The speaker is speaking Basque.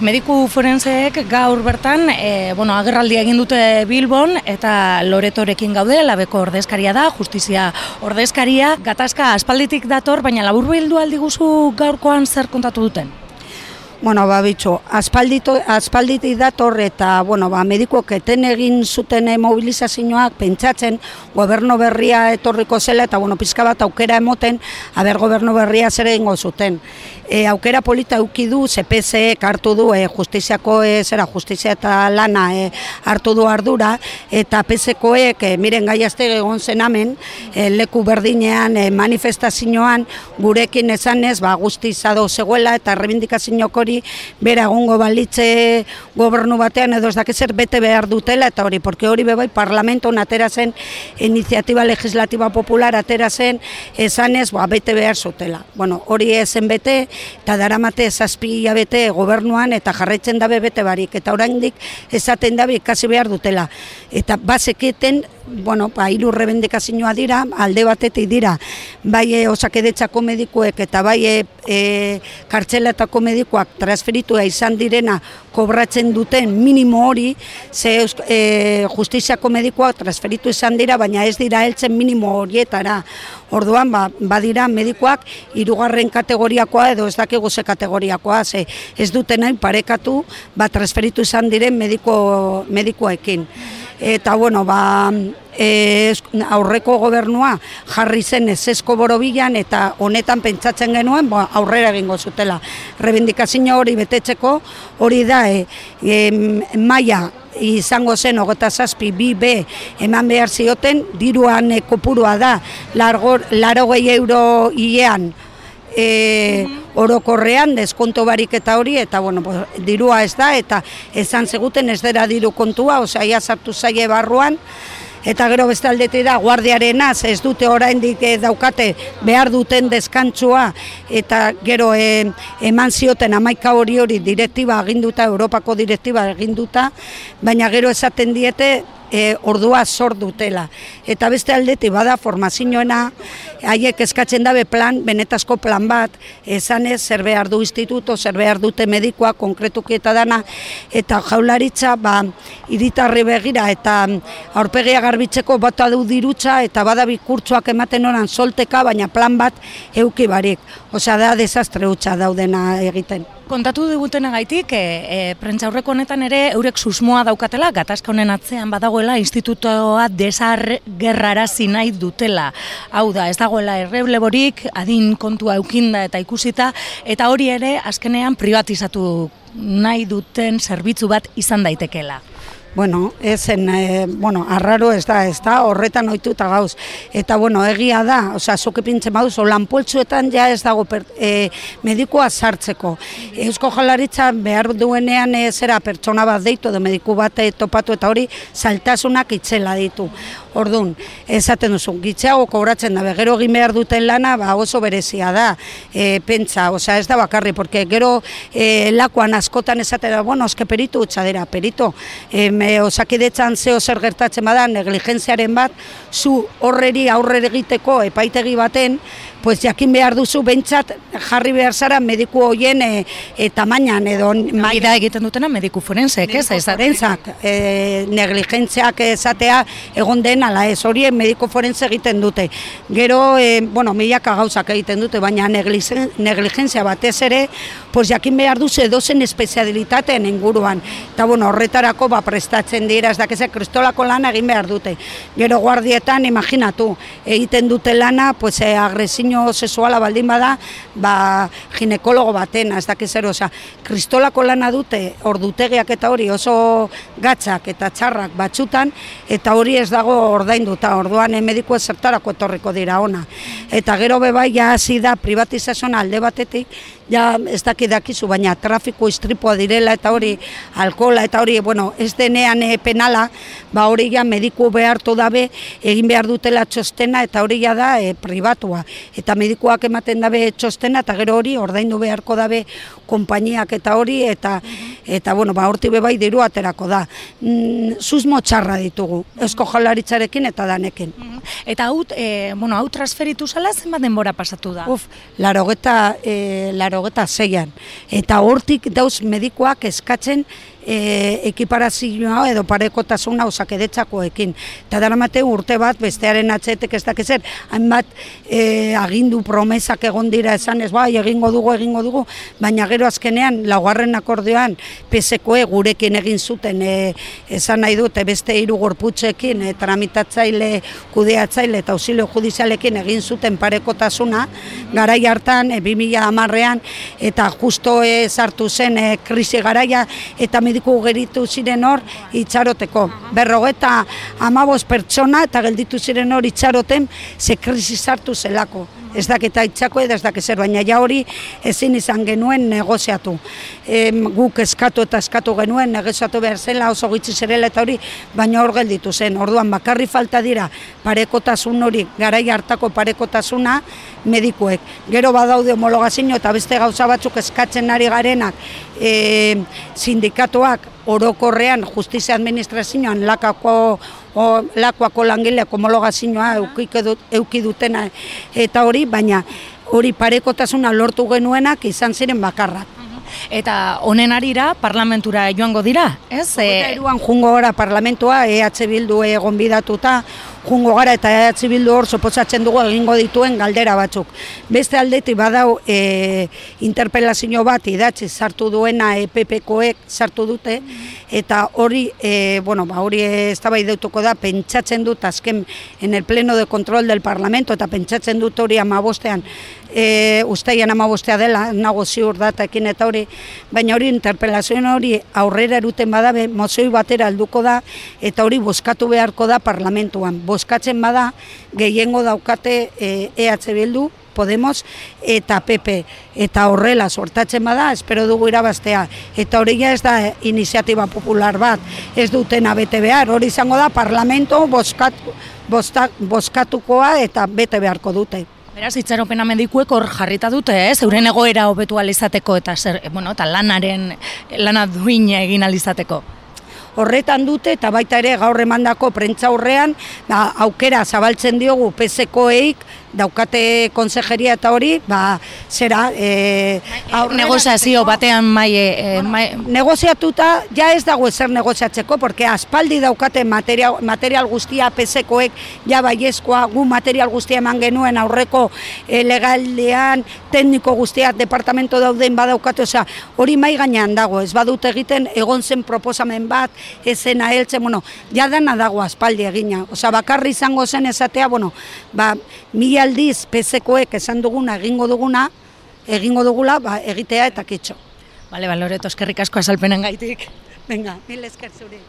Mediku forenseek gaur bertan, e, bueno, agerraldia egin dute Bilbon eta Loretorekin gaude, labeko ordezkaria da, justizia ordezkaria, gatazka aspalditik dator, baina labur bildu aldi guzu gaurkoan zer kontatu duten? Bueno, ba, bitxo, aspaldito, aspalditik dator eta, bueno, ba, medikoak eten egin zuten mobilizazioak pentsatzen goberno berria etorriko zela eta, bueno, pizka bat aukera emoten, haber goberno berria zer egingo zuten e, aukera polita euki du CPC hartu du e, justiziako e, zera justizia eta lana e, hartu du ardura eta PSkoek e, miren gaiazte egon zen hemen e, leku berdinean e, manifestazioan gurekin esanez ba guztizado zegoela eta rebindikazio hori bera egongo balitze gobernu batean edo ez dakizer bete behar dutela eta hori porque hori bebai parlamenton atera zen iniziatiba legislativa popular atera zen esanez ba bete behar zutela. Bueno, hori esen bete eta daramate zazpi bete gobernuan eta jarraitzen dabe bete barik. Eta oraindik esaten dabe ikasi behar dutela. Eta bazeketen bueno, ba, iru rebendekazioa dira, alde batetik dira, bai e, osakedetzako medikuek eta bai e, e, kartzelatako medikuak transferitua izan direna kobratzen duten minimo hori, ze e, justiziako medikoak transferitu izan dira, baina ez dira heltzen minimo horietara. Orduan, ba, badira medikoak hirugarren kategoriakoa edo ez dakigu ze kategoriakoa, ze ez duten nahi parekatu ba, transferitu izan diren mediko, medikoekin. Eta, bueno, ba, e, aurreko gobernua jarri zen ezesko borobilan eta honetan pentsatzen genuen ba, aurrera egingo zutela. Rebendikazio hori betetzeko hori da e, e, maia izango zen ogota zazpi bi b eman behar zioten diruan e, kopurua da largo, laro gehi euro iean e, orokorrean deskonto barik eta hori eta bueno, dirua ez da eta esan seguten ez dira diru kontua, osea ia sartu zaie barruan eta gero beste aldetik da guardiarena ez dute oraindik eh, daukate behar duten deskantzua eta gero eh, eman zioten amaika hori hori direktiba aginduta, Europako direktiba aginduta, baina gero esaten diete e, ordua sor dutela. Eta beste aldeti bada formazioena, haiek eskatzen dabe plan, benetazko plan bat, esanez zer behar du instituto, zer behar dute medikoa, konkretuki eta dana, eta jaularitza, ba, iritarri begira, eta aurpegia garbitzeko bata du dirutza, eta bada kurtsuak ematen oran solteka, baina plan bat euki barik. Osea, da desastre hutsa daudena egiten. Kontatu digutena gaitik, e, e, prentza aurreko honetan ere eurek susmoa daukatela, gatazka honen atzean badagoela institutoa desar gerrarazi nahi dutela. Hau da, ez dagoela errebleborik, adin kontua eukinda eta ikusita, eta hori ere azkenean privatizatu nahi duten zerbitzu bat izan daitekela. Bueno, esen, e, bueno, arraro ez da, ez da, horretan oituta gauz. Eta, bueno, egia da, oza, soke pintzen baduz, lanpoltsuetan ja ez dago per, e, medikoa sartzeko. Eusko jalaritza behar duenean ez era pertsona bat deitu, edo mediku bat topatu eta hori saltasunak itzela ditu. Ordun, esaten duzu, gitxeago kobratzen da, gero egin behar duten lana, ba, oso berezia da, e, pentsa, osea, ez da bakarri, porque gero e, lakuan askotan esaten da, bueno, eske peritu utxadera, perito, e, osakidetzan zeo zer gertatzen bada, negligentziaren bat, zu horreri aurre egiteko epaitegi baten, pues jakin behar duzu bentsat jarri behar zara mediku hoien e, e, tamainan edo maida egiten dutena mediku forensek, ez? Mediku forenzak, e, negligentziak esatea egon den ala ez, hori mediku forense egiten dute. Gero, e, bueno, milaka gauzak egiten dute, baina negligentzia batez ere, pues jakin behar duzu edozen espezialitateen inguruan. Eta bueno, horretarako ba, prestatzen dira, ez dakize, kristolako lana egin behar dute. Gero guardietan, imaginatu, egiten dute lana, pues, e, agresio sexuala baldin bada, ba, ginekologo baten, ez dakiz zer, oza, kristolako lana dute, ordutegiak eta hori oso gatzak eta txarrak batxutan, eta hori ez dago ordainduta, orduan eh, mediko zertarako etorriko dira ona. Eta gero bebai, ja hasi da privatizazioan alde batetik, ja ez dakizu, baina trafiko istripoa direla eta hori alkola eta hori, bueno, ez denean e, penala, ba hori ja mediku behartu dabe, egin behar dutela txostena eta hori ja da e, pribatua. Eta medikuak ematen dabe txostena eta gero hori ordaindu beharko dabe konpainiak eta hori eta eta bueno, ba, horti bebai diru aterako da. Mm, susmo txarra ditugu, esko jalaritzarekin eta danekin. Eta hau, e, bueno, hau transferitu zala, zenbat denbora pasatu da? Uf, larogeta, e, larogeta zeian. Eta hortik dauz medikoak eskatzen e, ekiparazioa edo parekotasuna osakidetzakoekin. Eta daramate urte bat bestearen atzetek ez dakizer, hainbat e, agindu promesak egon dira esan ez bai egingo dugu egingo dugu, baina gero azkenean laugarren akordioan PSKoe gurekin egin zuten e, esan nahi dute beste hiru gorputzekin e, tramitatzaile, kudeatzaile eta ausilio judizialekin egin zuten parekotasuna, garai hartan e, 2000 amarrean eta justo e, sartu zen e, krisi garaia eta mediku geritu ziren hor itxaroteko. Berrogeta amabos pertsona eta gelditu ziren hor itxaroten ze krisi sartu zelako ez daketa itxako edo ez dakizer, baina ja hori ezin izan genuen negoziatu. Em, guk eskatu eta eskatu genuen negoziatu behar zela oso gitzi zerela eta hori, baina hor gelditu zen. Orduan bakarri falta dira parekotasun hori, garai hartako parekotasuna medikuek. Gero badaude homologazio eta beste gauza batzuk eskatzen ari garenak e, sindikatuak orokorrean justizia administrazioan lakako o lakoako langileak homologazioa euki dutena eta hori, baina hori parekotasuna lortu genuenak izan ziren bakarrak. Eta honen arira parlamentura joango dira, ez? Eta eruan jungo gara parlamentua, EH Bildu egon bidatuta, jungo gara eta EH Bildu hor soposatzen dugu egingo dituen galdera batzuk. Beste aldetik badau e, interpelazio bat idatzi sartu duena EPP-koek sartu dute, eta hori, e, bueno, ba, hori ez da, pentsatzen dut azken en el pleno de control del parlamento, eta pentsatzen dut hori amabostean, e, usteian amabostea dela, nago ziur datakin eta hori, baina hori interpelazioen hori aurrera eruten badabe, mozoi batera alduko da, eta hori boskatu beharko da parlamentuan. Boskatzen bada, gehiengo daukate e, EH Bildu, Podemos eta PP eta horrela sortatzen bada espero dugu irabaztea. Eta hori ja ez da iniziatiba popular bat ez duten abete behar. Hori izango da parlamento boskat, bostak, boskatukoa eta bete beharko dute. Beraz, itxaropena medikuek hor jarrita dute, ez? Euren egoera hobetu alizateko eta, zer, bueno, eta lanaren, lana duin egin alizateko horretan dute eta baita ere gaur emandako prentza horrean ba, aukera zabaltzen diogu PSKoeik daukate konsejeria eta hori, ba, zera... E, Negoziazio batean mai, e, mai... Negoziatuta, ja ez dago ezer negoziatzeko, porque aspaldi daukate material, material guztia pesekoek, ja baiezkoa, gu material guztia eman genuen aurreko e, legaldean, tekniko guztia, departamento dauden badaukate, osea, hori mai gainean dago, ez badut egiten, egon zen proposamen bat, ezena heltzen, bueno, ja dana dago aspaldi egina, osea, bakarri izango zen esatea, bueno, ba, mila aldiz pezekoek esan duguna egingo duguna, egingo dugula ba, egitea eta kitxo. Bale, Loreto, eskerrik asko azalpenen gaitik. Venga, mil esker zure.